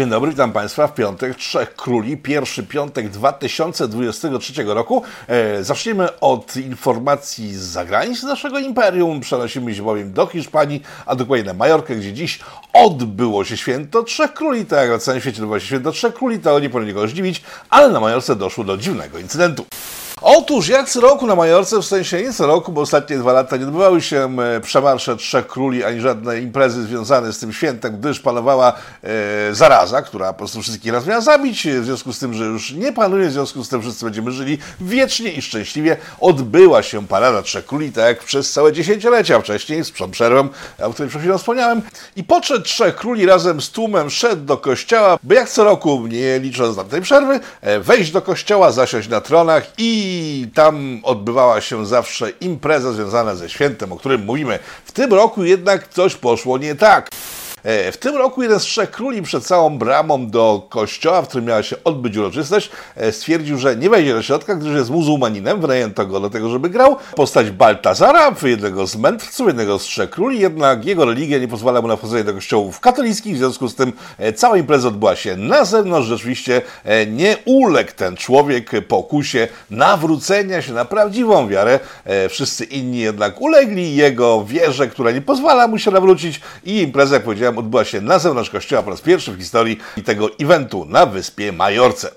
Dzień dobry, witam Państwa w piątek Trzech Króli, pierwszy piątek 2023 roku. E, zaczniemy od informacji z zagranic naszego imperium. Przenosimy się bowiem do Hiszpanii, a dokładnie na Majorkę, gdzie dziś odbyło się święto Trzech Króli. Tak jak na całym świecie odbyło się święto Trzech Króli, to nie powinno nikogo zdziwić, ale na Majorce doszło do dziwnego incydentu. Otóż jak co roku na Majorce, w sensie nie co roku, bo ostatnie dwa lata nie odbywały się e, przemarsze Trzech Króli, ani żadne imprezy związane z tym świętem, gdyż panowała e, zaraza, która po prostu wszystkich raz miała zabić, w związku z tym, że już nie panuje, w związku z tym wszyscy będziemy żyli wiecznie i szczęśliwie. Odbyła się parada Trzech Króli, tak jak przez całe dziesięciolecia wcześniej, z przerwą, o której przed chwilą wspomniałem. I podszedł Trzech Króli razem z tłumem, szedł do kościoła, by jak co roku, nie licząc na tej przerwy, e, wejść do kościoła, zasiąść na tronach i i tam odbywała się zawsze impreza związana ze świętem, o którym mówimy. W tym roku jednak coś poszło nie tak. E, w tym roku jeden z trzech króli przed całą bramą do kościoła, w którym miała się odbyć uroczystość, e, stwierdził, że nie wejdzie do środka, gdyż jest muzułmaninem, wynajęto go do tego, żeby grał. Postać Baltazara, jednego z mędrców, jednego z trzech króli, jednak jego religia nie pozwala mu na wchodzenie do kościołów katolickich, w związku z tym e, cała impreza odbyła się na zewnątrz. Rzeczywiście nie uległ ten człowiek pokusie nawrócenia się na prawdziwą wiarę. Wszyscy inni jednak ulegli jego wierze, która nie pozwala mu się nawrócić i impreza, jak powiedziałem, odbyła się na zewnątrz kościoła po raz pierwszy w historii tego eventu na wyspie Majorce.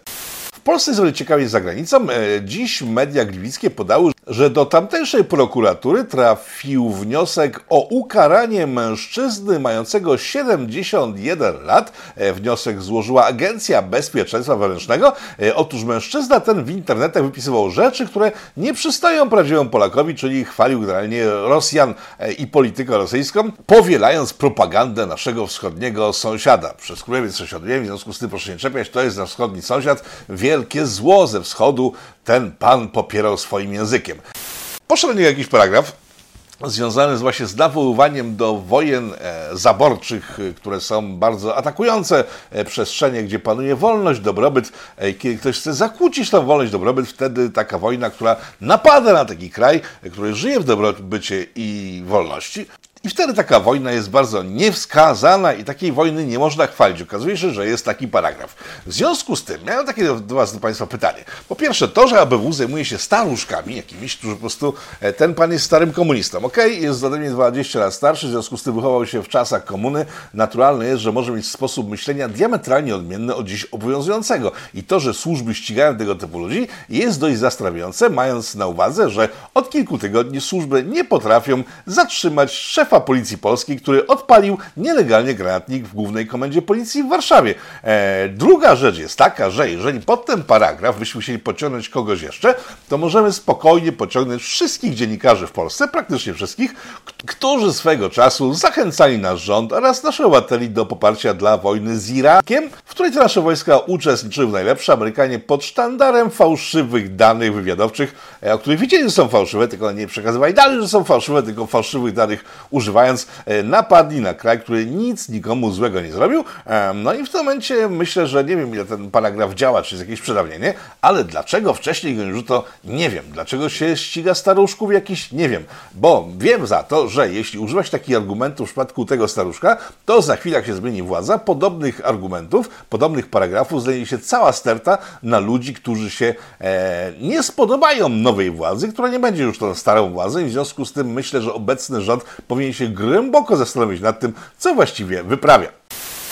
Polsce jest o wiele ciekawie za granicą. E, dziś media gliwickie podały, że do tamtejszej prokuratury trafił wniosek o ukaranie mężczyzny mającego 71 lat. E, wniosek złożyła Agencja Bezpieczeństwa Wewnętrznego. E, otóż mężczyzna ten w internetach wypisywał rzeczy, które nie przystają prawdziwemu Polakowi, czyli chwalił generalnie Rosjan i politykę rosyjską, powielając propagandę naszego wschodniego sąsiada. Przez Królewiec sąsiadujemy, w związku z tym proszę nie czepiać, to jest nasz wschodni sąsiad. Wielkie zło ze wschodu ten pan popierał swoim językiem. Poszedł jakiś paragraf, związany z właśnie z nawoływaniem do wojen e, zaborczych, e, które są bardzo atakujące e, przestrzenie, gdzie panuje wolność, dobrobyt. Kiedy ktoś chce zakłócić tą wolność, dobrobyt, wtedy taka wojna, która napada na taki kraj, który żyje w dobrobycie i wolności, i wtedy taka wojna jest bardzo niewskazana i takiej wojny nie można chwalić. Okazuje się, że jest taki paragraf. W związku z tym miałem takie do Was, do Państwa pytanie. Po pierwsze, to, że ABW zajmuje się staruszkami jakimiś, którzy po prostu, e, ten pan jest starym komunistą. Okay? jest ode mnie 20 lat starszy, w związku z tym wychował się w czasach komuny. Naturalne jest, że może mieć sposób myślenia diametralnie odmienny od dziś obowiązującego. I to, że służby ścigają tego typu ludzi, jest dość zastrawiające, mając na uwadze, że od kilku tygodni służby nie potrafią zatrzymać szefa szefa policji polskiej, który odpalił nielegalnie granatnik w głównej komendzie policji w Warszawie. E, druga rzecz jest taka, że jeżeli pod ten paragraf byśmy chcieli pociągnąć kogoś jeszcze, to możemy spokojnie pociągnąć wszystkich dziennikarzy w Polsce, praktycznie wszystkich, którzy swego czasu zachęcali nasz rząd oraz naszych obywateli do poparcia dla wojny z Irakiem, w której te nasze wojska uczestniczyły najlepsze Amerykanie pod sztandarem fałszywych danych wywiadowczych, e, o których widzieli, że są fałszywe, tylko nie przekazywali dalej, że są fałszywe, tylko fałszywych danych używali używając, e, napadli na kraj, który nic nikomu złego nie zrobił. No i w tym momencie myślę, że nie wiem, ile ten paragraf działa, czy jest jakieś przedawnienie, ale dlaczego wcześniej go nie rzuto, nie wiem. Dlaczego się ściga staruszków jakiś, nie wiem. Bo wiem za to, że jeśli używać takich argumentów w przypadku tego staruszka, to za chwilę, jak się zmieni władza, podobnych argumentów, podobnych paragrafów znajdzie się cała sterta na ludzi, którzy się e, nie spodobają nowej władzy, która nie będzie już tą starą władzą i w związku z tym myślę, że obecny rząd powinien powinien się głęboko zastanowić nad tym, co właściwie wyprawia.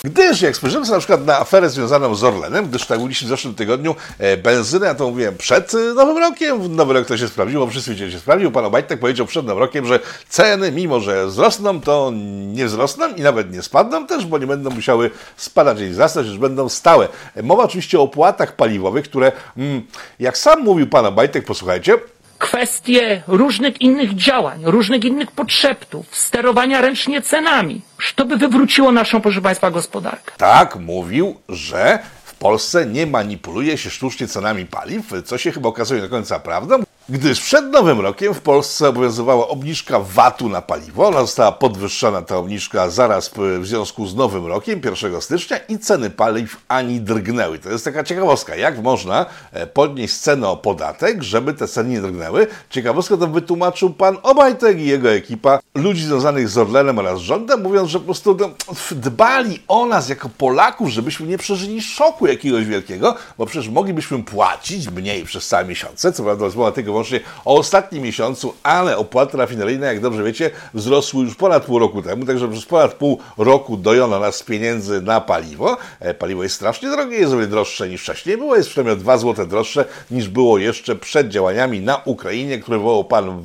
Gdyż jak spojrzymy sobie na przykład na aferę związaną z Orlenem, gdyż tak mówiliśmy w zeszłym tygodniu, e, benzynę, ja to mówiłem przed e, Nowym Rokiem, Nowy Rok to się sprawdziło, wszyscy widzieli, się sprawdził, pan Obajtek powiedział przed Nowym Rokiem, że ceny, mimo że wzrosną, to nie wzrosną i nawet nie spadną też, bo nie będą musiały spadać i wzrastać, już będą stałe. Mowa oczywiście o opłatach paliwowych, które, mm, jak sam mówił pan Obajtek, posłuchajcie, kwestie różnych innych działań, różnych innych potrzebów, sterowania ręcznie cenami, to by wywróciło naszą, proszę Państwa, gospodarkę. Tak, mówił, że w Polsce nie manipuluje się sztucznie cenami paliw, co się chyba okazuje do końca prawdą, Gdyż przed Nowym Rokiem w Polsce obowiązywała obniżka VAT-u na paliwo. Ona została podwyższona, ta obniżka, zaraz w związku z Nowym Rokiem, 1 stycznia i ceny paliw ani drgnęły. To jest taka ciekawostka, jak można e, podnieść cenę o podatek, żeby te ceny nie drgnęły. Ciekawostka to wytłumaczył pan Obajtek i jego ekipa ludzi związanych z Orlenem oraz rządem, mówiąc, że po prostu no, dbali o nas jako Polaków, żebyśmy nie przeżyli szoku jakiegoś wielkiego, bo przecież moglibyśmy płacić mniej przez całe miesiące. Co prawda rozmowa tylko wyłącznie o ostatnim miesiącu, ale opłaty rafineryjne, jak dobrze wiecie, wzrosły już ponad pół roku temu, także przez ponad pół roku dojono nas pieniędzy na paliwo. E, paliwo jest strasznie drogie, jest o wiele droższe niż wcześniej było, jest przynajmniej o 2 zł droższe niż było jeszcze przed działaniami na Ukrainie, które wywołał pan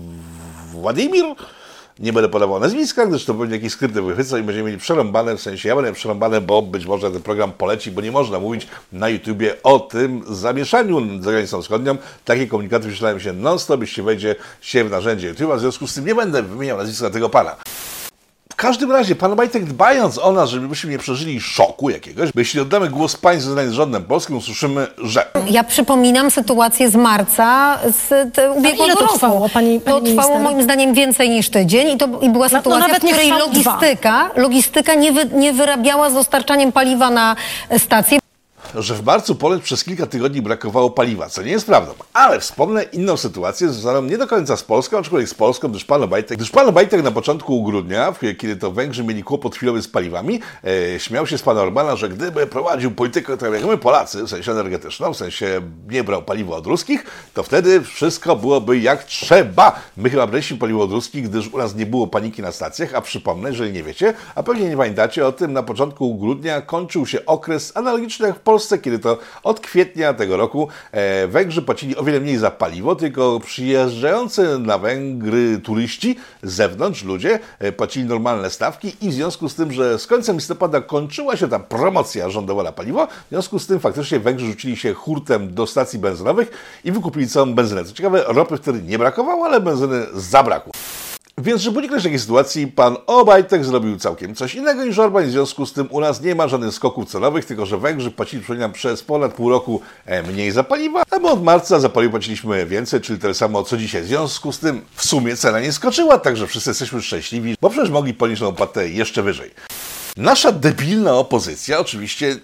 Władimir. Nie będę podawał nazwiska, gdyż to będzie jakiś skryty wychwyca i będziemy mieli przerąbane, w sensie ja będę przerąbane, bo być może ten program poleci, bo nie można mówić na YouTubie o tym zamieszaniu za granicą wschodnią. Takie komunikaty wyświetlają się non-stop, jeśli wejdzie się w narzędzie YouTube'a, w związku z tym nie będę wymieniał nazwiska tego pana. W każdym razie, pan Majtek dbając o nas, żebyśmy nie przeżyli szoku jakiegoś, bo jeśli oddamy głos państwu z rządem polskim, usłyszymy, że Ja przypominam sytuację z marca z te, ubiegłego ile to roku. trwało, pani- to pani trwało minister? moim zdaniem więcej niż tydzień i to i była no sytuacja, nawet w której dwa. logistyka, logistyka nie, wy, nie wyrabiała z dostarczaniem paliwa na stację. Że w marcu Poleć przez kilka tygodni brakowało paliwa, co nie jest prawdą. Ale wspomnę inną sytuację związaną nie do końca z Polską, aczkolwiek z Polską, gdyż pan Obajtek, gdyż pan Obajtek na początku grudnia, kiedy to Węgrzy mieli kłopot chwilowy z paliwami, e, śmiał się z pana Orbana, że gdyby prowadził politykę tak jak my Polacy, w sensie energetyczną, w sensie nie brał paliwa od ruskich, to wtedy wszystko byłoby jak trzeba. My chyba braliśmy paliwo od ruskich, gdyż u nas nie było paniki na stacjach, a przypomnę, jeżeli nie wiecie, a pewnie nie pamiętacie o tym, na początku grudnia kończył się okres analogiczny jak w Polsce, kiedy to od kwietnia tego roku e, Węgrzy płacili o wiele mniej za paliwo, tylko przyjeżdżający na Węgry turyści z zewnątrz, ludzie, e, płacili normalne stawki i w związku z tym, że z końcem listopada kończyła się ta promocja rządowa na paliwo, w związku z tym faktycznie Węgrzy rzucili się hurtem do stacji benzynowych i wykupili całą benzynę. Co ciekawe, ropy wtedy nie brakowało, ale benzyny zabrakło. Więc, żeby uniknąć takiej sytuacji, pan Obajtek zrobił całkiem coś innego niż Orban w związku z tym u nas nie ma żadnych skoków cenowych, tylko że Węgrzy płacili, przypominam, przez ponad pół roku e, mniej za paliwa, a my od marca za paliwo płaciliśmy więcej, czyli tyle samo co dzisiaj. W związku z tym w sumie cena nie skoczyła, także wszyscy jesteśmy szczęśliwi, bo przecież mogli ponieść tą opłatę jeszcze wyżej. Nasza debilna opozycja oczywiście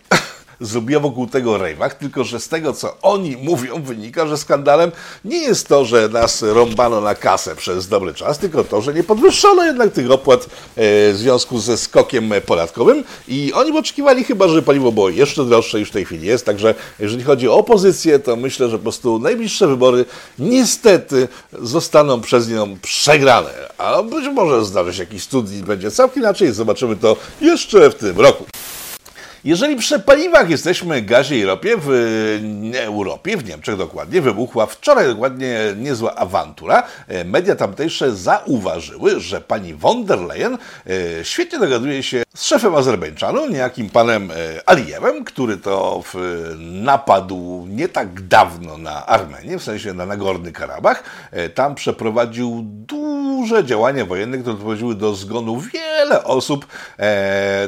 zrobiła wokół tego rejwach, tylko że z tego, co oni mówią, wynika, że skandalem nie jest to, że nas rąbano na kasę przez dobry czas, tylko to, że nie podwyższono jednak tych opłat e, w związku ze skokiem podatkowym. I oni oczekiwali chyba, że paliwo było jeszcze droższe już w tej chwili jest, także jeżeli chodzi o opozycję, to myślę, że po prostu najbliższe wybory niestety zostaną przez nią przegrane, a być może zdarzy się jakiś cud i będzie całkiem inaczej, zobaczymy to jeszcze w tym roku. Jeżeli przy paliwach jesteśmy gazie i ropie, w Europie, w Niemczech dokładnie, wybuchła wczoraj dokładnie niezła awantura. E, Media tamtejsze zauważyły, że pani von der Leyen e, świetnie dogaduje się z szefem Azerbejdżanu, niejakim panem e, Alijewem, który to napadł nie tak dawno na Armenię, w sensie na Nagorny Karabach. Tam przeprowadził duże działania wojenne, które doprowadziły do zgonu wiele osób.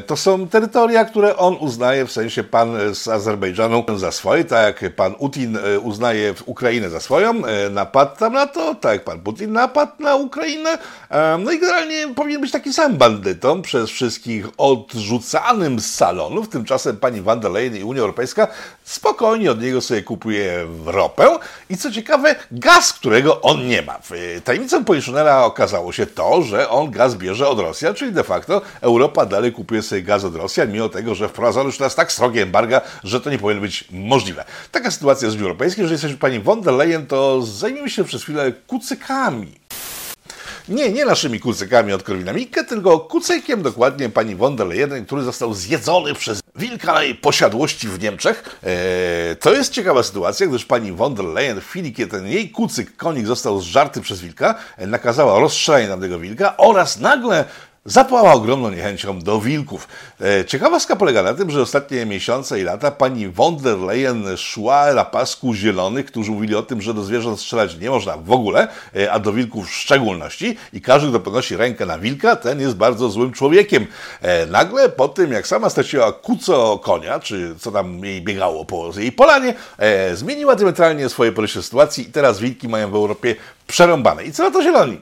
To są terytoria, które on uznaje, w sensie pan z Azerbejdżanu za swoje, tak jak pan Putin e, uznaje Ukrainę za swoją, e, napadł tam na to, tak jak pan Putin napadł na Ukrainę. E, No i generalnie powinien być taki sam bandytą przez wszystkich odrzucanym z salonów. Tymczasem pani van der Leyen i Unia Europejska spokojnie od niego sobie kupuje ropę i co ciekawe, gaz, którego on nie ma. Tajemnicą Poliszynela okazało się to, że on gaz bierze od Rosjan, czyli de facto Europa dalej kupuje sobie gaz od Rosjan, mimo tego, że wprowadzono już teraz tak srogie embarga, że to nie powinno być możliwe. Taka sytuacja jest w Unii Europejskiej. Jeżeli jesteśmy pani von der Leyen, to zajmijmy się przez chwilę kucykami. Nie, nie naszymi kucykami od Korwina tylko kucykiem dokładnie pani von der Leyen, który został zjedzony przez wilka na jej posiadłości w Niemczech. Eee, to jest ciekawa sytuacja, gdyż pani von der Leyen w chwili, kiedy ten jej kucyk, konik został zżarty przez wilka, e, nakazała rozstrzelanie tamtego wilka oraz nagle zapała ogromną niechęcią do wilków. E, ciekawostka polega na tym, że ostatnie miesiące i lata pani von der Leyen szła na pasku zielonych, którzy mówili o tym, że do zwierząt strzelać nie można w ogóle, e, a do wilków w szczególności i każdy, kto podnosi rękę na wilka, ten jest bardzo złym człowiekiem. E, nagle po tym, jak sama straciła kuco konia, czy co tam jej biegało po jej polanie, zmieniła diametralnie swoje podejście sytuacji i teraz wilki mają w Europie przerąbane. I co na to zieloni?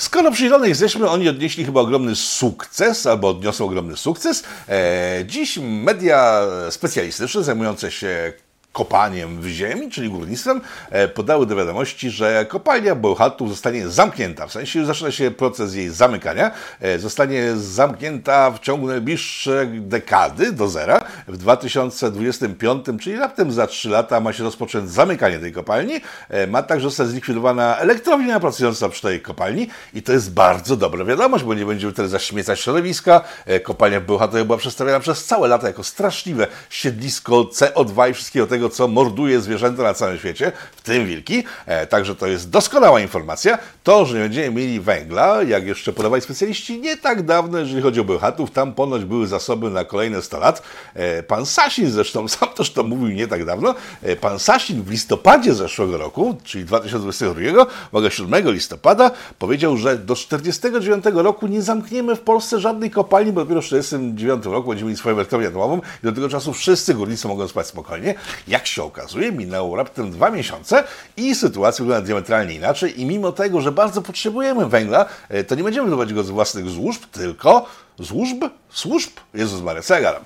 Skoro przy Zielonej jesteśmy, oni odnieśli chyba ogromny sukces, albo odniosą ogromny sukces. E, dziś media specjalistyczne zajmujące się kopaniem w ziemi, czyli górnictwem, e, podały do wiadomości, że kopalnia Bełchatów zostanie zamknięta. W sensie zaczyna się proces jej zamykania. E, zostanie zamknięta w ciągu najbliższej dekady do zera. W 2025, czyli raptem za 3 lata ma się rozpocząć zamykanie tej kopalni. E, ma także zostać zlikwidowana elektrownia pracująca przy tej kopalni i to jest bardzo dobra wiadomość, bo nie będziemy wtedy zaśmiecać środowiska. Kopalnia w Bełchatowie była przedstawiana przez całe lata jako straszliwe siedlisko CO2 i wszystkiego tego, tego, co morduje zwierzęta na całym świecie, w tym wilki. E, także to jest doskonała informacja. To, że nie będziemy mieli węgla, jak jeszcze podawali specjaliści, nie tak dawno, jeżeli chodzi o Bełchatów, tam ponoć były zasoby na kolejne 100 lat. E, pan Sasin zresztą, sam też to mówił nie tak dawno, e, pan Sasin w listopadzie zeszłego roku, czyli 2022, mogę 7 listopada, powiedział, że do 49 roku nie zamkniemy w Polsce żadnej kopalni, bo dopiero w 49 roku będziemy mieli swoją elektrownię atomową i do tego czasu wszyscy górnicy mogą spać spokojnie. Jak się okazuje, minęło raptem dwa miesiące i sytuacja wygląda diametralnie inaczej i mimo tego, że bardzo potrzebujemy węgla, e, to nie będziemy wydobywać go z własnych złóż, tylko złóżb, służb, Jezus Maria, co ja?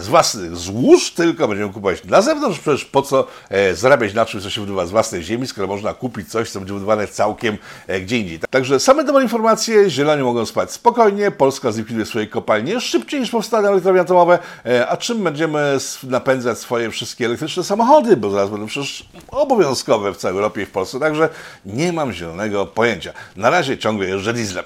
Z własnych złóż, tylko będziemy kupować na zewnątrz, przecież po co e, zarabiać na czymś, co się wydobywa z własnej ziemi, skoro można kupić coś, co będzie wydobywane całkiem e, gdzie indziej. Także same dobre informacje, zieloni mogą spać spokojnie, Polska zlikwiduje swoje kopalnie szybciej niż powstaną elektrownie atomowe, e, a czym będziemy napędzać swoje wszystkie elektryczne samochody, bo zaraz będą przecież obowiązkowe w całej Europie i w Polsce, także nie mam zielonego pojęcia. Na razie ciągle jeżdżę dieslem.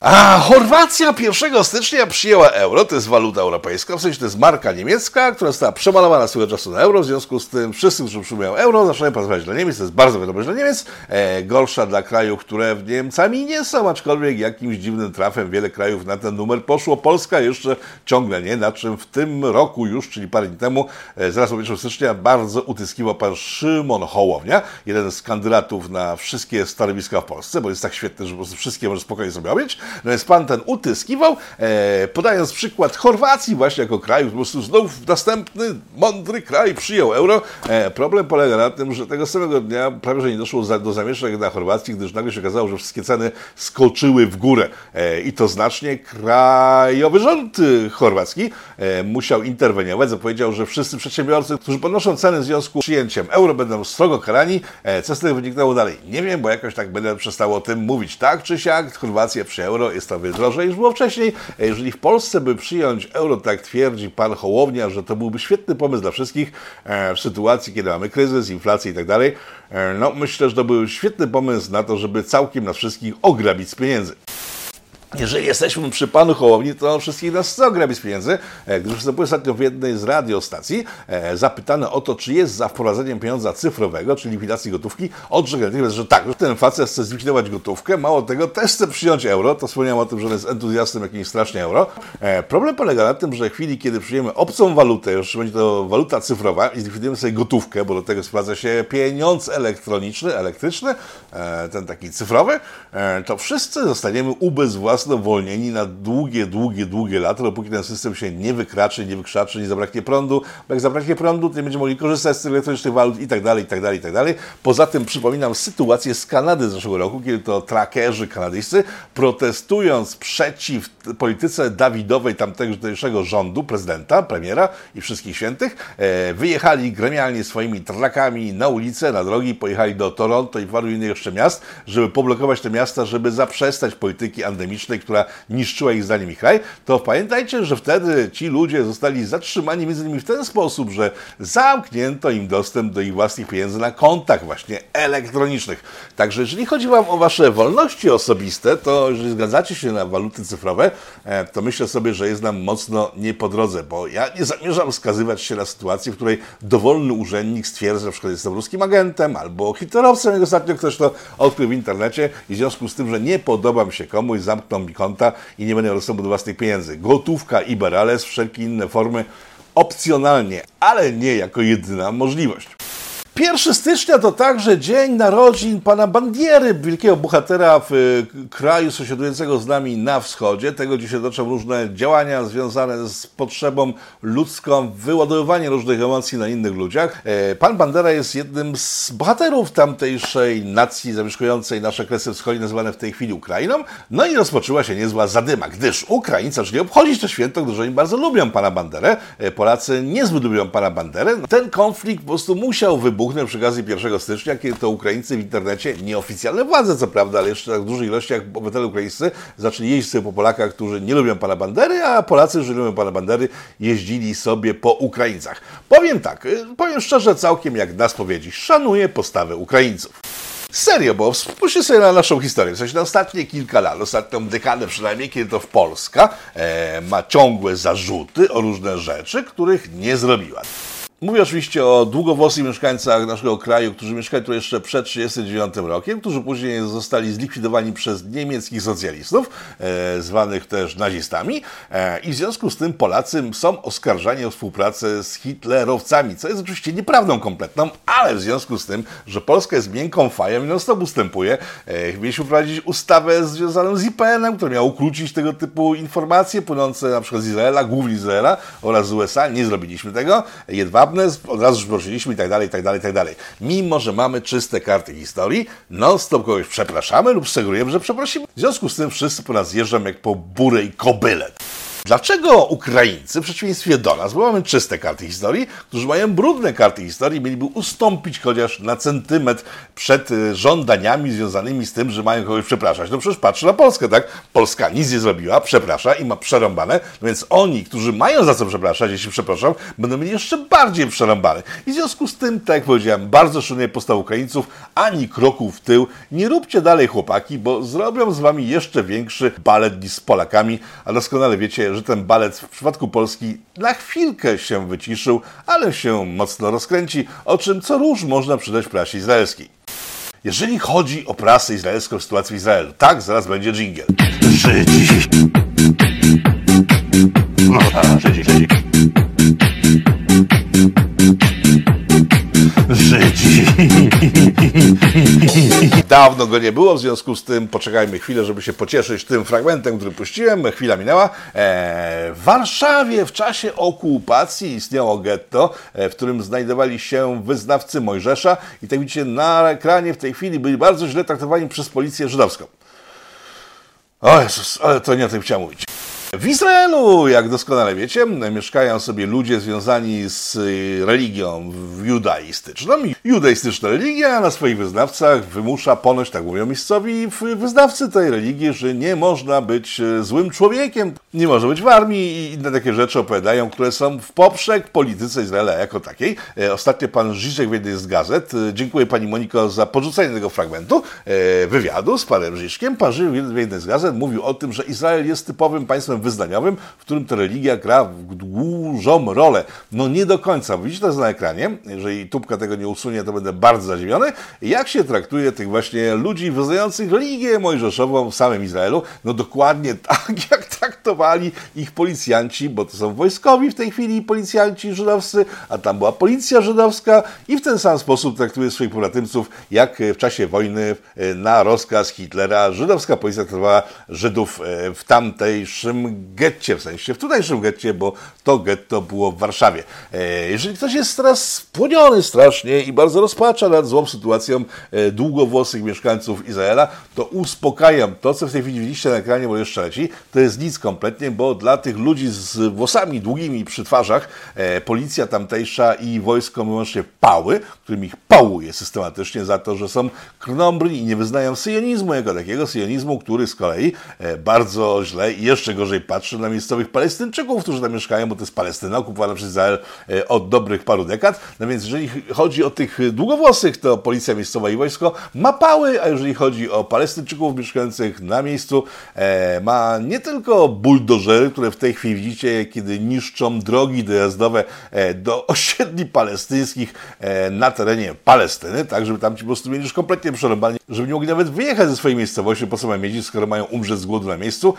A Chorwacja 1 stycznia przyjęła euro, to jest waluta europejska, w sensie to jest marka niemiecka, która została przemalowana swego czasu na euro, w związku z tym wszyscy, którzy przyjmują euro, zaczynają pracować dla Niemiec, to jest bardzo wiadomość dla Niemiec, e, gorsza dla krajów, które Niemcami nie są, aczkolwiek jakimś dziwnym trafem wiele krajów na ten numer poszło, Polska jeszcze ciągle nie, na czym w tym roku już, czyli parę dni temu, e, zaraz po 1 stycznia, bardzo utyskiwał pan Szymon Hołownia, jeden z kandydatów na wszystkie stanowiska w Polsce, bo jest tak świetny, że po prostu wszystkie może spokojnie sobie objąć, więc pan ten utyskiwał, e, podając przykład Chorwacji właśnie jako kraju, po prostu znów następny mądry kraj przyjął euro. E, problem polega na tym, że tego samego dnia prawie że nie doszło za, do zamieszek na Chorwacji, gdyż nagle się okazało, że wszystkie ceny skoczyły w górę e, i to znacznie krajowy rząd chorwacki e, musiał interweniować, zapowiedział, że wszyscy przedsiębiorcy, którzy podnoszą ceny w związku z przyjęciem euro będą strogo karani. E, co z tego wyniknęło dalej? Nie wiem, bo jakoś tak będę przestał o tym mówić. Tak czy siak, Chorwacja przy euro jest to drożej niż było wcześniej. Jeżeli w Polsce by przyjąć euro, tak twierdzi pan Hołownia, że to byłby świetny pomysł dla wszystkich e, w sytuacji, kiedy mamy kryzys, inflację i tak dalej, e, no myślę, że to był świetny pomysł na to, żeby całkiem nas wszystkich ograbić z pieniędzy. Jeżeli jesteśmy przy panu Hołowni, to wszystkich nas chce ograbić pieniędzy, e, gdyż występuje ostatnio w jednej z radiostacji e, zapytane o to, czy jest za wprowadzeniem pieniądza cyfrowego, czyli likwidacji gotówki, odrzekł natychmiast, że tak, że ten facet chce zlikwidować gotówkę, mało tego, też chce przyjąć euro, to wspomniałem o tym, że on jest entuzjastą jakimś strasznie euro. E, problem polega na tym, że w chwili, kiedy przyjmiemy obcą walutę, już będzie to waluta cyfrowa i zlikwidujemy sobie gotówkę, bo do tego sprowadza się pieniądz elektroniczny, elektryczny, ten taki cyfrowy, to wszyscy zostaniemy ubezwłasnowolnieni uwolnieni na długie, długie, długie lata, dopóki ten system się nie wykraczy, nie wykrzaczy, nie zabraknie prądu. Bo jak zabraknie prądu, to nie będziemy mogli korzystać z elektronicznych walut i tak dalej, i tak dalej, i tak dalej. Poza tym przypominam sytuację z Kanady z zeszłego roku, kiedy to trackerzy kanadyjscy protestując przeciw polityce Dawidowej tamtejszego rządu, prezydenta, premiera i wszystkich świętych, e, wyjechali gremialnie swoimi trakami na ulicę, na drogi, pojechali do Toronto i paru innych jeszcze miast, żeby poblokować te miasta, żeby zaprzestać polityki endemicznej, która niszczyła ich zdaniem ich kraj, to pamiętajcie, że wtedy ci ludzie zostali zatrzymani między innymi w ten sposób, że zamknięto im dostęp do ich własnych pieniędzy na kontach właśnie elektronicznych. Także jeżeli chodzi Wam o Wasze wolności osobiste, to jeżeli zgadzacie się na waluty cyfrowe, e, to myślę sobie, że jest nam mocno nie po drodze, bo ja nie zamierzam skazywać się na sytuację, w której dowolny urzędnik stwierdza, że na przykład jestem ruskim agentem albo hitlerowcem, jak ostatnio ktoś to odkrył w internecie i w związku z tym, że nie podobam się komuś, zamknął zamkną mi konta i nie będę dostępu do własnych pieniędzy. Gotówka i berales, wszelkie inne formy opcjonalnie, ale nie jako jedyna możliwość. 1 stycznia to także dzień narodzin pana Bandiery, wielkiego bohatera w y, kraju sąsiadującego z nami na wschodzie. Tego dzisiaj toczą różne działania związane z potrzebą ludzką, wyładowywanie różnych emocji na innych ludziach. E, Pan Bandera jest jednym z bohaterów tamtejszej nacji zamieszkującej nasze kresy wschodnie, nazywane w tej chwili Ukrainą. No i rozpoczęła się niezła zadyma, gdyż Ukraińcy zaczęli obchodzić to święto, gdyż oni bardzo lubią pana Banderę. E, Polacy niezbyt lubią pana Banderę. Ten konflikt po prostu musiał wybuchnąć przy okazji 1 stycznia, kiedy to Ukraińcy w internecie, nieoficjalne władze co prawda, ale jeszcze w dużych ilościach obywatele ukraińscy zaczęli jeździć sobie po Polakach, którzy nie lubią pana Bandery, a Polacy, którzy lubią pana Bandery, jeździli sobie po Ukraińcach. Powiem tak, y, powiem szczerze, całkiem jak na spowiedzi, szanuję postawę Ukraińców. Serio, bo spójrzcie sobie na naszą historię. W sensie na ostatnie kilka lat, ostatnią dekadę przynajmniej, kiedy to w Polska e, ma ciągłe zarzuty o różne rzeczy, których nie zrobiła. Mówię oczywiście o długowłosych mieszkańcach naszego kraju, którzy mieszkali tu jeszcze przed 1939 rokiem, którzy później zostali zlikwidowani przez niemieckich socjalistów, e, zwanych też nazistami. E, I w związku z tym Polacy są oskarżani o współpracę z hitlerowcami, co jest oczywiście nieprawdą kompletną, ale w związku z tym, że Polska jest miękką fają i non stop ustępuje, e, mieliśmy wprowadzić ustawę związaną z IPN-em, która miała ukrócić tego typu informacje płynące na przykład z Izraela, głównie z Izraela oraz z USA. Nie zrobiliśmy tego. Jedwabne, od razu już prosiliśmy i tak dalej, i tak dalej, i tak dalej. Mimo, że mamy czyste karty historii, non-stop kogoś przepraszamy lub sugerujemy, że przeprosimy. W związku z tym wszyscy po nas jeżdżą jak po burej kobyle. Dlaczego Ukraińcy, w przeciwieństwie do nas, bo mamy czyste karty historii, którzy mają brudne karty historii, mieliby ustąpić chociaż na centymetr przed y, żądaniami związanymi z tym, że mają kogoś przepraszać? No przecież patrzę na Polskę, tak? Polska nic nie zrobiła, przeprasza i ma przerąbane, no więc oni, którzy mają za co przepraszać, jeśli przepraszam, będą mieli jeszcze bardziej przerąbane. I w związku z tym, tak jak powiedziałem, bardzo szanuję postawę Ukraińców, ani kroku w tył. Nie róbcie dalej chłopaki, bo zrobią z wami jeszcze większy balet niż z Polakami, a doskonale wiecie, że ten balet w przypadku Polski na chwilkę się wyciszył, ale się mocno rozkręci, o czym co róż można przydać prasie izraelskiej. Jeżeli chodzi o prasę izraelską w sytuacji w Izraelu, tak, zaraz będzie dżingiel. Żydzi. No tak, Żydzi, Żydzi. Żydzi. Dawno go nie było, w związku z tym poczekajmy chwilę, żeby się pocieszyć tym fragmentem, który puściłem. Chwila minęła. E, w Warszawie w czasie okupacji istniało getto, e, w którym znajdowali się wyznawcy Mojżesza i tak widzicie na ekranie w tej chwili byli bardzo źle traktowani przez policję żydowską. O Jezus, ale to nie o tym chciałem mówić. W Izraelu, jak doskonale wiecie, mieszkają sobie ludzie związani z y, religią judaistyczną. Judaistyczna religia na swoich wyznawcach wymusza ponoć, tak mówią miejscowi wyznawcy tej religii, że nie można być y, złym człowiekiem, nie można być w armii i inne takie rzeczy opowiadają, które są w poprzek polityce Izraela jako takiej. E, ostatnio pan Żyżek w jednej z gazet, e, dziękuję pani Moniko za porzucenie tego fragmentu e, wywiadu z panem Żyżkiem. Pan Żyżek w jednej z gazet mówił o tym, że Izrael jest typowym państwem wyznaniowym, w którym ta religia gra dużą rolę. No nie do końca. Widzicie to na ekranie. Jeżeli tubka tego nie usunie, to będę bardzo zadziwiony. Jak się traktuje tych właśnie ludzi wyznających religię mojżeszową w samym Izraelu? No dokładnie tak, jak traktowali ich policjanci, bo to są wojskowi w tej chwili policjanci żydowscy, a tam była policja żydowska i w ten sam sposób traktuje swoich pobratymców, jak w czasie wojny e, na rozkaz Hitlera żydowska policja traktowała Żydów e, w tamtejszym getcie, w sensie w tutejszym getcie, bo to getto było w Warszawie. E, jeżeli ktoś jest teraz spłoniony strasznie i bardzo rozpacza nad złą sytuacją e, długowłosych mieszkańców Izraela, to uspokajam. To, co w tej chwili widzieliście na ekranie, bo jeszcze leci, to jest nic kompletnie, bo dla tych ludzi z włosami długimi przy twarzach e, policja tamtejsza i wojsko wyłącznie pały, którym ich pałuje systematycznie za to, że są krnąbrni i nie wyznają syjonizmu jako takiego, syjonizmu, który z kolei bardzo źle i jeszcze gorzej gorzej patrzy na miejscowych Palestyńczyków, którzy tam mieszkają, bo to jest Palestyna okupowana przez Izrael e, od dobrych paru dekad. No więc jeżeli chodzi o tych długowłosych, to policja miejscowa i wojsko ma pały, a jeżeli chodzi o Palestyńczyków mieszkających na miejscu, e, ma nie tylko buldożery, które w tej chwili widzicie, kiedy niszczą drogi dojazdowe e, do osiedli palestyńskich na terenie Palestyny, tak żeby tam ci po prostu mieli już kompletnie przerobani, żeby nie mogli nawet wyjechać ze swojej miejscowości, po mają jeździć, skoro mają umrzeć z głodu na miejscu.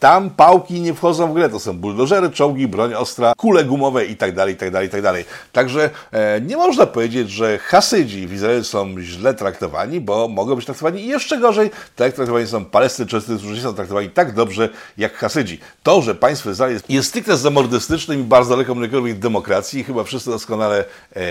Tam pałki nie wchodzą w grę, to są buldożery, czołgi, broń ostra, kule gumowe i tak dalej, i tak dalej, i tak dalej. Także nie można powiedzieć, że Hasydzi w Izraelu są źle traktowani, bo mogą być traktowani jeszcze gorzej, tak jak traktowani są Palestyńczycy, którzy nie są traktowani tak dobrze jak Hasydzi. To, że państwo Izrael jest stricte zamordystycznym i bardzo daleko od demokracji, chyba wszyscy doskonale e,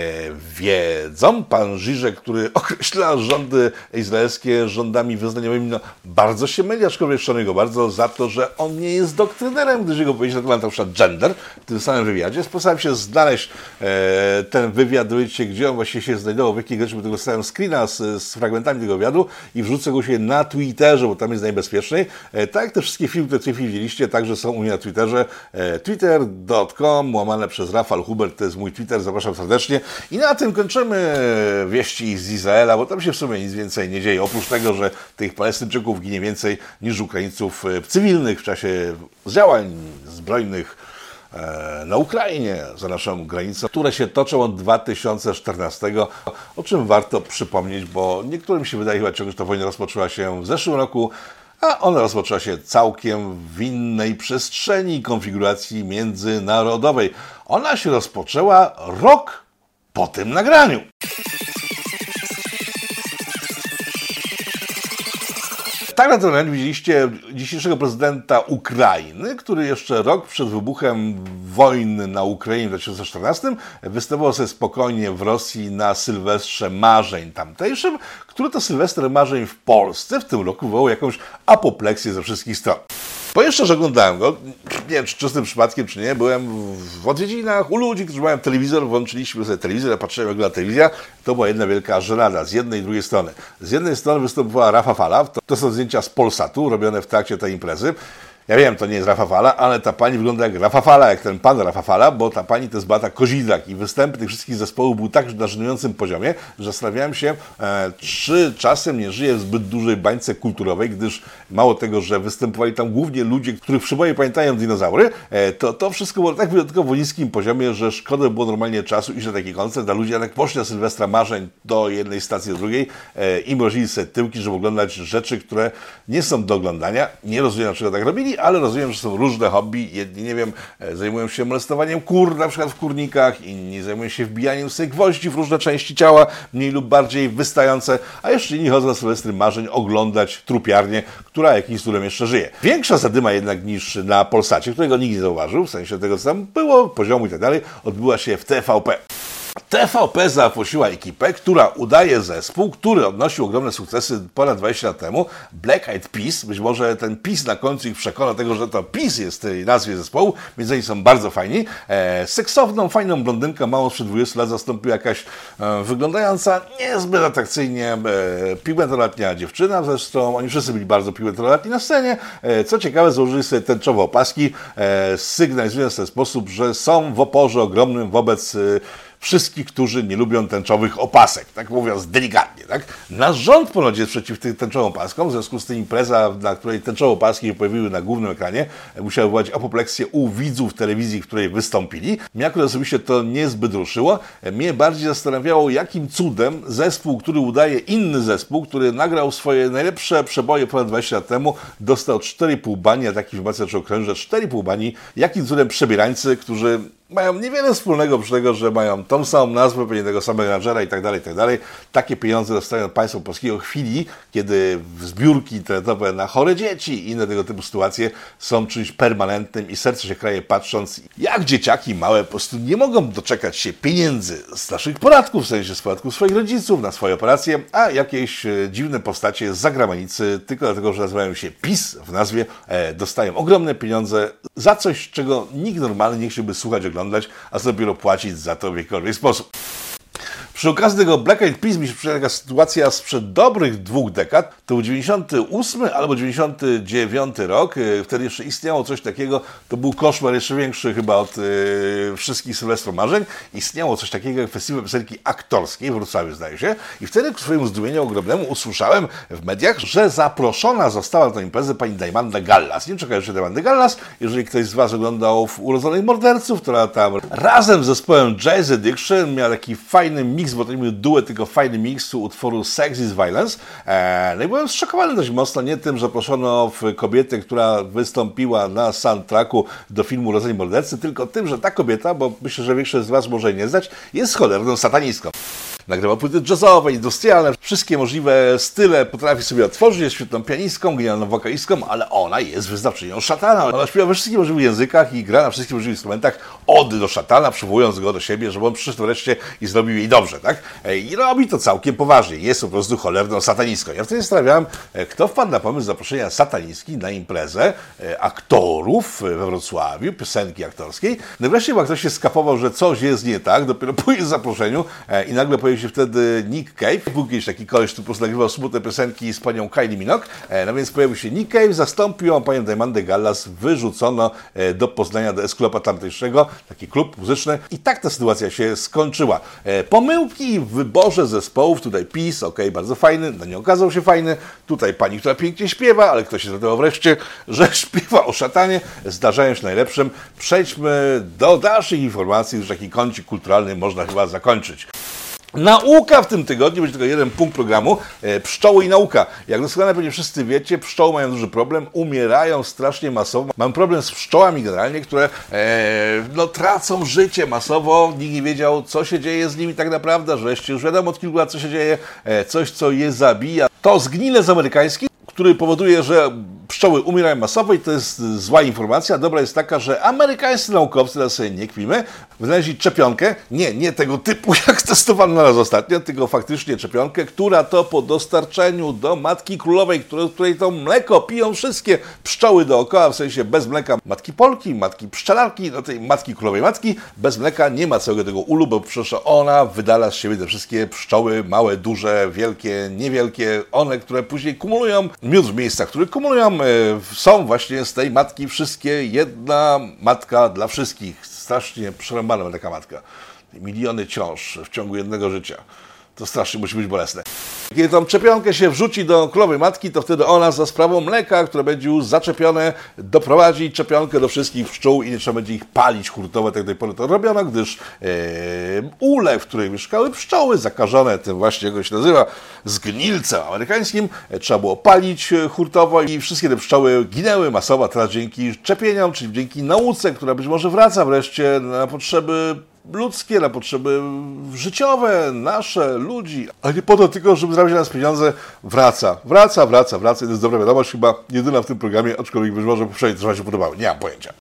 wiedzą. Pan Żyżek, który określa rządy izraelskie rządami wyznaniowymi, no, bardzo się myli, aczkolwiek go bardzo za to, że on nie jest doktrynerem, gdyż jego powiedzieć na przykład gender w tym samym wywiadzie. Postarałem się znaleźć e, ten wywiad, wiecie, gdzie on właśnie się znajdował, w jakiej rzeczy, bo tego dostałem screena z, z, fragmentami tego wywiadu i wrzucę go się na Twitterze, bo tam jest najbezpieczniej. E, tak jak te wszystkie filmy, które w tej chwili widzieliście, także są u mnie na Twitterze. E, Twitter.com, łamane przez Rafał Hubert, to jest mój Twitter, zapraszam serdecznie. I na tym kończymy wieści z Izraela, bo tam się w sumie nic więcej nie dzieje, oprócz tego, że tych Palestyńczyków ginie więcej niż Ukraińców e, cywilnych w czasie działań zbrojnych E, na Ukrainie, za naszą granicą, które się toczą od 2014, o czym warto przypomnieć, bo niektórym się wydaje chyba czegoś, że ta wojna rozpoczęła się w zeszłym roku, a ona rozpoczęła się całkiem w innej przestrzeni konfiguracji międzynarodowej. Ona się rozpoczęła rok po tym nagraniu. Tak naturalnie widzieliście dzisiejszego prezydenta Ukrainy, który jeszcze rok przed wybuchem wojny na Ukrainie w 2014 występował sobie spokojnie w Rosji na Sylwestrze Marzeń tamtejszym, który to Sylwester Marzeń w Polsce w tym roku wywołał jakąś apopleksję ze wszystkich stron. Powiem szczerze, oglądałem go. Nie wiem, czy czystym przypadkiem, czy nie. Byłem w odwiedzinach u ludzi, którzy mają telewizor. Włączyliśmy sobie telewizor, ja patrzyłem, jak wygląda telewizja. To była jedna wielka żenada z jednej i drugiej strony. Z jednej strony występowała Rafa Fala. To, to są zdjęcia z Polsatu, robione w trakcie tej imprezy. Ja wiem, to nie jest Rafa Fala, ale ta pani wygląda jak Rafa Fala, jak ten pan Rafa Fala, bo ta pani to jest Bata Kozidrak i występy tych wszystkich zespołów był tak na żenującym poziomie, że zastanawiałem się, e, czy czasem nie żyje w zbyt dużej bańce kulturowej, gdyż mało tego, że występowali tam głównie ludzie, których przyboje pamiętają dinozaury, e, to to wszystko było tak wyjątkowo niskim poziomie, że szkoda było normalnie czasu iść na taki koncert, a ludzie jednak poszli na Sylwestra Marzeń do jednej stacji, do drugiej e, i mrozili sobie tyłki, żeby oglądać rzeczy, które nie są do oglądania. Nie rozumiem, dlaczego tak robili, ale rozumiem, że są różne hobby. Jedni, nie wiem, e, zajmują się molestowaniem kur, na przykład w kurnikach, inni zajmują się wbijaniem sobie gwoździ w różne części ciała, mniej lub bardziej wystające, a jeszcze inni chodzą na Sylwestry marzeń oglądać trupiarnię, która jakimś cudem jeszcze żyje. Większa zadyma jednak niż na Polsacie, którego nikt nie zauważył, w sensie tego, co tam było, poziomu i tak dalej, odbyła się w TVP. TVP zaprosiła ekipę, która udaje zespół, który odnosił ogromne sukcesy ponad 20 lat temu. Black Eyed Peas. Być może ten PiS na końcu ich przekona tego, że to PiS jest tej nazwie zespołu, więc oni są bardzo fajni. E, seksowną, fajną blondynkę, małą sprzed 20 lat zastąpiła jakaś e, wyglądająca niezbyt atrakcyjnie e, dziewczyna. Zresztą oni wszyscy byli bardzo piłętoletni na scenie. E, co ciekawe, założyli sobie tęczowe opaski, e, sygnalizując w ten sposób, że są w oporze ogromnym wobec e, wszystkich, którzy nie lubią tęczowych opasek, tak mówiąc delikatnie. Tak? Nasz rząd ponoć jest przeciw tym tęczowym opaskom, w związku z tym impreza, na której tęczowe opaski się pojawiły na głównym ekranie, musiała wywołać apopleksję u widzów telewizji, w której wystąpili. Mnie akurat osobiście to niezbyt ruszyło. Mnie bardziej zastanawiało, jakim cudem zespół, który udaje inny zespół, który nagrał swoje najlepsze przeboje ponad 20 lat temu, dostał 4,5 bani, a taki informacja czy okręże 4,5 bani, jakim cudem przebierańcy, którzy mają niewiele wspólnego przy tego, że mają tą samą nazwę, pewnie tego samego menadżera i tak dalej, i tak dalej. Takie pieniądze dostają państwo polskiego w chwili, kiedy zbiórki internetowe na chore dzieci i inne tego typu sytuacje są czymś permanentnym i serce się kraje patrząc, jak dzieciaki małe po prostu nie mogą doczekać się pieniędzy z naszych podatków, w sensie z podatków swoich rodziców na swoje operacje, a jakieś e, dziwne postacie z zagranicy, tylko dlatego, że nazywają się PiS w nazwie, e, dostają ogromne pieniądze za coś, czego nikt normalny nie chciałby słuchać, oglądać, a dopiero płacić za to w jakikolwiek sposób. Przy okazji tego Black Eyed Peas mi się przypomina taka sytuacja sprzed dobrych dwóch dekad. To był 98 albo 99 rok. E, Wtedy jeszcze istniało coś takiego. To był koszmar jeszcze większy chyba od e, wszystkich Sylwestro Marzeń. Istniało coś takiego jak festiwal piosenki aktorskiej w Wrocławiu zdaje się. I wtedy ku swojemu zdumieniu ogromnemu usłyszałem w mediach, że zaproszona została na tę imprezę pani Diamanda Gallas. Nie wiem, czy kojarzycie Diamandę Gallas. Jeżeli ktoś z Was oglądał w Urodzonych Morderców, która tam razem z zespołem Jazz Addiction miała taki fajny mix, bo to był duet, tylko fajny mix utworu Sex is Violence. Eee, no i byłem zszokowany dość mocno, nie tym, że proszono w kobietę, która wystąpiła na soundtracku do filmu Urodzeni Mordercy, tylko tym, że ta kobieta, bo myślę, że większość z Was może jej nie znać, jest cholerną satanistką. Nagrywa płyty jazzowe, industrialne, wszystkie możliwe style potrafi sobie otworzyć, jest świetną pianistką, genialną wokalistką, ale ona jest wyznawczynią szatana. Ona śpiewa we wszystkich możliwych językach i gra na wszystkich możliwych instrumentach ody do szatana, przywołując go do siebie, żeby on przyszedł wreszcie i zrobił jej dobrze, tak? I robi to całkiem poważnie. Jest po prostu cholerną satanistką. Ja wtedy zastanawiałem, kto wpadł na pomysł zaproszenia satanistki na imprezę e, aktorów we Wrocławiu, piosenki aktorskiej. No wreszcie chyba ktoś się skapował, że coś jest nie tak, dopiero po jej zaproszeniu e, i nagle pojawił się wtedy Nick Cave. Był kiedyś taki koleś, który po prostu nagrywał smutne piosenki z panią Kylie Minogue. E, No więc pojawił się Nick Cave, zastąpił ją panią Diamandę Gallas, wyrzucono e, do Poznania, do Esklopa tamtejszego, taki klub muzyczny i tak ta sytuacja się skończyła. E, Pomyłki w wyborze zespołów, tutaj PiS, ok, bardzo fajny, no nie okazał się fajny, tutaj pani, która pięknie śpiewa, ale ktoś się zdecydował wreszcie, że śpiewa o szatanie, zdarzają się najlepszym. Przejdźmy do dalszych informacji, że taki kącik kulturalny można chyba zakończyć. Nauka w tym tygodniu, będzie tylko jeden punkt programu, e, pszczoły i nauka. Jak doskonale pewnie wszyscy wiecie, pszczoły mają duży problem, umierają strasznie masowo. Mam problem z pszczołami generalnie, które e, no, tracą życie masowo. Nikt nie wiedział, co się dzieje z nimi tak naprawdę, wreszcie już wiadomo od kilku lat, co się dzieje, e, coś, co je zabija. To zgnilec amerykański, który powoduje, że pszczoły umierają masowo i to jest zła informacja. Dobra jest taka, że amerykańscy naukowcy, teraz sobie nie kpimy, wynaleźli szczepionkę, nie, nie tego typu jak testowano na nas ostatnio, tylko faktycznie szczepionkę, która to po dostarczeniu do Matki Królowej, której, to mleko piją wszystkie pszczoły dookoła, w sensie bez mleka Matki Polki, Matki Pszczelarki, no tej Matki Królowej Matki, bez mleka nie ma całego tego ulu, bo przecież ona wydala z siebie te wszystkie pszczoły, małe, duże, wielkie, niewielkie, one, które później kumulują. Miód w miejscach, które kumulują, e, są właśnie z tej matki wszystkie, jedna matka dla wszystkich. Strasznie przerąbana taka matka. Miliony ciąż w ciągu jednego życia. To strasznie musi być bolesne. Kiedy tą czepionkę się wrzuci do królowej matki, to wtedy ona za sprawą mleka, które będzie już zaczepione, doprowadzi czepionkę do wszystkich pszczół i nie trzeba będzie ich palić hurtowo, tak do tej pory to robiono, gdyż e, ule, w której mieszkały pszczoły, zakażone tym właśnie, go się nazywa, zgnilcem amerykańskim, e, trzeba było palić e, hurtowo i wszystkie te pszczoły ginęły masowo, teraz dzięki czepieniom, czyli dzięki nauce, która być może wraca wreszcie na potrzeby ludzkie, na potrzeby życiowe, nasze, ludzi, a nie po to tylko, żeby zarabiać na nas pieniądze, wraca, wraca, wraca, wraca. To jest dobra wiadomość, chyba jedyna w tym programie, aczkolwiek być może poprzednie trochę się podobały, nie mam pojęcia.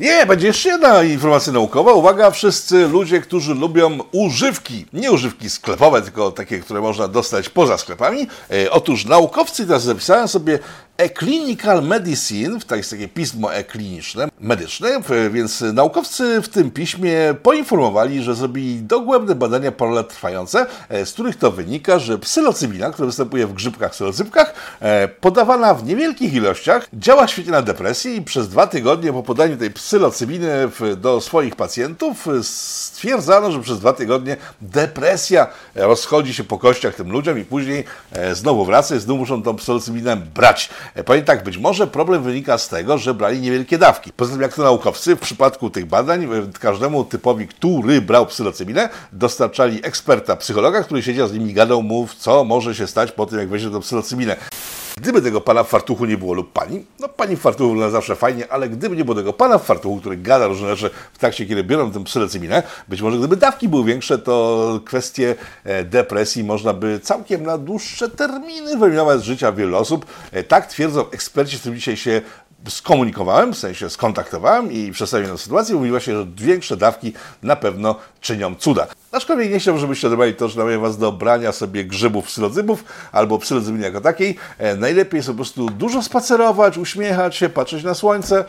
Nie, będzie jeszcze jedna informacja naukowa. Uwaga, wszyscy ludzie, którzy lubią używki, nie używki sklepowe, tylko takie, które można dostać poza sklepami. E, otóż naukowcy, teraz zapisałem sobie E-Clinical Medicine, to jest takie pismo e-kliniczne, medyczne, więc naukowcy w tym piśmie poinformowali, że zrobili dogłębne badania lat trwające, e, z których to wynika, że psylocybina, która występuje w grzybkach, psylocypkach, e, podawana w niewielkich ilościach, działa świetnie na depresję i przez dwa tygodnie po podaniu tej psylocybiny do swoich pacjentów e, stwierdzano, że przez dwa tygodnie depresja rozchodzi się po kościach tym ludziom i później znowu wraca i znów muszą tą psylocybinę brać. E, Powiem tak, być może problem wynika z tego, że brali niewielkie dawki. Poza tym, jak to naukowcy, w przypadku tych badań, e, każdemu typowi, który brał psylocybinę, dostarczali eksperta, psychologa, który siedział z nimi i gadał mu, co może się stać po tym, jak weźmie tą psylocybinę. Gdyby tego pana w fartuchu nie było lub pani, no pani w fartuchu wygląda zawsze fajnie, ale gdyby nie było tego pana w fartuchu, który gada różne rzeczy w trakcie, kiedy biorą tę psylocybinę, być może gdyby dawki były większe, to kwestie e, depresji można by całkiem na dłuższe terminy wyeliminować z życia wielu osób. E, Tak twierdzą eksperci, z którymi dzisiaj się skomunikowałem, w sensie skontaktowałem i przedstawiłem sytuację. Mówiła się, że większe dawki na pewno czynią cuda. Aczkolwiek nie chciałbym, żebyście odebrali to, że namawiam was do brania sobie grzybów psylocybów albo psylocybiny jako takiej. E, najlepiej jest po prostu dużo spacerować, uśmiechać się, patrzeć na słońce.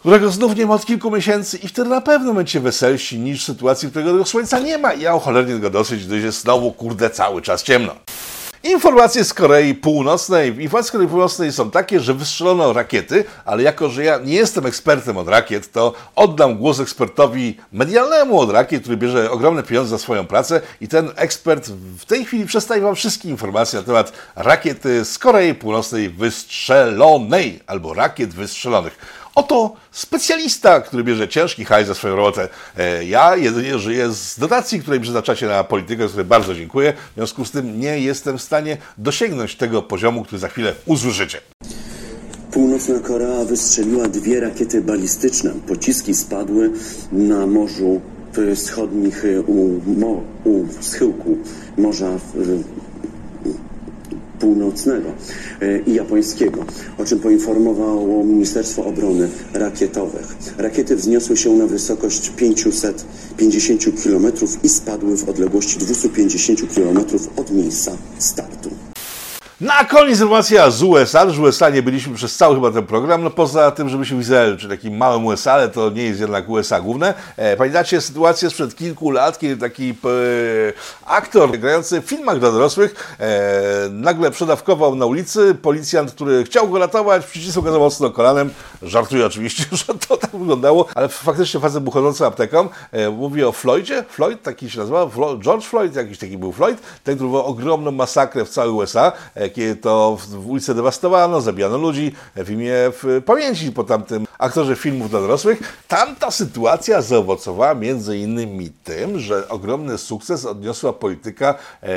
którego znów nie ma od kilku miesięcy i wtedy na pewno będzie weselsi niż w sytuacji, którego tego słońca nie ma. Ja cholernie tego dosyć, gdyż jest znowu, kurde, cały czas ciemno. Informacje z Korei Północnej. Informacje z Korei Północnej są takie, że wystrzelono rakiety, ale jako, że ja nie jestem ekspertem od rakiet, to oddam głos ekspertowi medialnemu od rakiet, który bierze ogromne pieniądze za swoją pracę i ten ekspert w tej chwili przedstawi Wam wszystkie informacje na temat rakiety z Korei Północnej wystrzelonej albo rakiet wystrzelonych. Oto specjalista, który bierze ciężki hajs za swoją robotę. E, ja jedynie żyję z dotacji, której przeznaczacie na politykę, z której bardzo dziękuję. W związku z tym nie jestem w stanie dosięgnąć tego poziomu, który za chwilę usłyszycie. Północna Korea wystrzeliła dwie rakiety balistyczne. Pociski spadły na morzu wschodnich u, mo, u schyłku Morza Północnego e, i Japońskiego, o czym poinformowało Ministerstwo Obrony Rakietowych. Rakiety wzniosły się na wysokość 550 km i spadły w odległości 250 km od miejsca startu. Na koniec informacja z USA, że USA nie byliśmy przez cały chyba ten program, no poza tym, że byliśmy w Izraelu, czy takim małym USA, ale to nie jest jednak USA główne. E, pamiętacie sytuację sprzed kilku lat, kiedy taki aktor grający w filmach dla dorosłych e, nagle przedawkował na ulicy, policjant, który chciał go ratować, przycisnął go za mocno kolanem, żartuję oczywiście, że to tak wyglądało, ale faktycznie facet był chodzący apteką, e, mówi o Floydzie, Floyd, taki się nazywa, George Floyd, jakiś taki był Floyd, ten, który wywołał ogromną masakrę w całej USA, e, to w ulicy dewastowano, zabijano ludzi w imię w pamięci po tamtym aktorze filmów dla dorosłych. Tamta sytuacja zaowocowała między innymi tym, że ogromny sukces odniosła polityka e,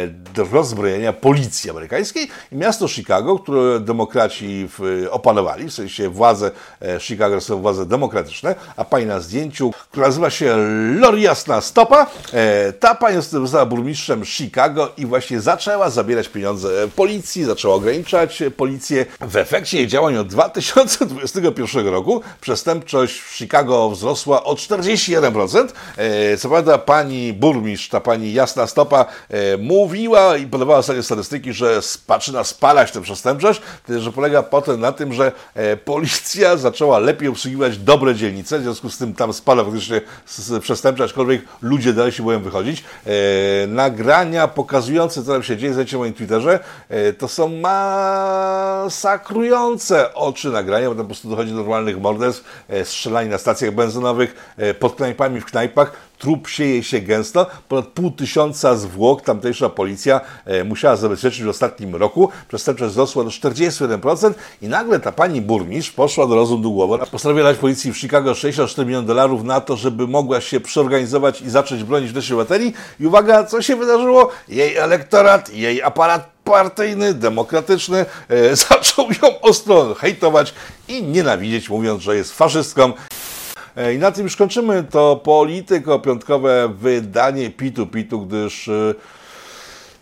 rozbrojenia policji amerykańskiej i miasto Chicago, które demokraci opanowali, w sensie władze e, Chicago są władze demokratyczne, a pani na zdjęciu, która nazywa się Lori Jasna Stopa, e, ta pani została burmistrzem Chicago i właśnie zaczęła zabierać pieniądze policji, zaczęła ograniczać policję. W efekcie jej działań od 2021 roku przestępczość w Chicago wzrosła o 41%. E, co prawda pani burmistrz, ta pani Jasna Stopa e, mówiła i podawała sobie statystyki, że zaczyna spalać tę przestępczość, że polega potem na tym, że e, policja zaczęła lepiej obsługiwać dobre dzielnice, w związku z tym tam spada faktycznie przestępczość, aczkolwiek ludzie dalej się boją wychodzić. Nagrania pokazujące, co tam się dzieje, znajdziecie na moim Twitterze, to są masakrujące oczy nagrania, bo tam po prostu dochodzi do normalnych morderstw, e, strzelanie na stacjach benzynowych, e, pod knajpami w knajpach, trup sieje się gęsto, ponad pół tysiąca zwłok tamtejsza policja e, musiała zabezpieczyć w ostatnim roku, przestępczość wzrosła do 41% i nagle ta pani burmistrz poszła do rozumu głowy, postanowiła dać policji w Chicago 64 miliony dolarów na to, żeby mogła się przeorganizować i zacząć bronić naszej baterii. I uwaga, co się wydarzyło? Jej elektorat, jej aparat partyjny, demokratyczny, e, zaczął ją ostro hejtować i nienawidzieć, mówiąc, że jest faszystką. E, I na tym już kończymy to polityko-piątkowe wydanie Pitu Pitu, gdyż e,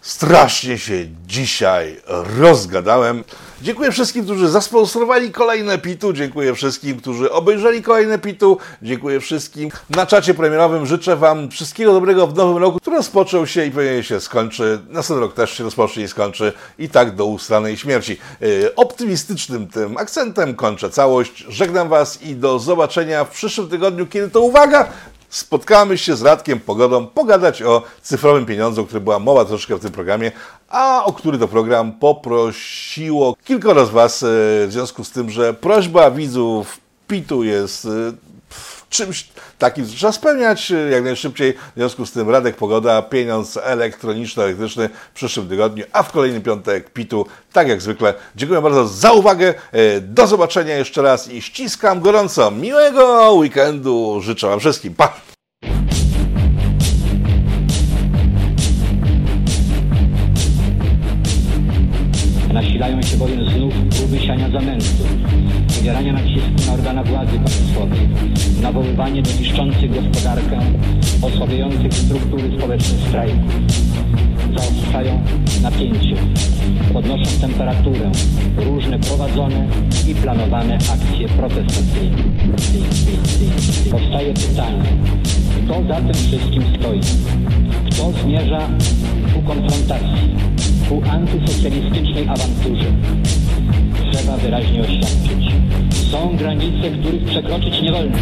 strasznie się dzisiaj rozgadałem. Dziękuję wszystkim, którzy zasponsorowali kolejne Pitu. Dziękuję wszystkim, którzy obejrzeli kolejne Pitu. Dziękuję wszystkim. Na czacie premierowym życzę Wam wszystkiego dobrego w nowym roku, który rozpoczął się i pewnie się skończy. Następny rok też się rozpocznie i skończy. I tak do ustanej śmierci. Yy, optymistycznym tym akcentem kończę całość. Żegnam Was i do zobaczenia w przyszłym tygodniu, kiedy to uwaga! Spotkamy się z Radkiem Pogodą pogadać o cyfrowym pieniądzu, o którym była mowa troszkę w tym programie, a o który to program poprosiło kilkoro z Was e, w związku z tym, że prośba widzów PIT-u jest e, czymś takim trzeba spełniać e, jak najszybciej. W związku z tym Radek Pogoda, pieniądz elektroniczno-elektryczny w przyszłym tygodniu, a w kolejny piątek PIT-u, tak jak zwykle. Dziękuję bardzo za uwagę. Do zobaczenia jeszcze raz i ściskam gorąco. Miłego weekendu życzę Wam wszystkim. Pa! Nasilają się bowiem znów próby siania wywierania nacisku na organa władzy państwowej, nawoływanie do niszczących gospodarkę, osłabiających struktury społeczne strajku. Zaostrzają napięcie, podnoszą temperaturę różne prowadzone i planowane akcje protestacyjne. Powstaje pytanie, kto za tym wszystkim stoi? Kto zmierza ku konfrontacji, ku antysocjalistycznej awanturze? trzeba wyraźnie oświadczyć. Są granice, których przekroczyć nie wolno.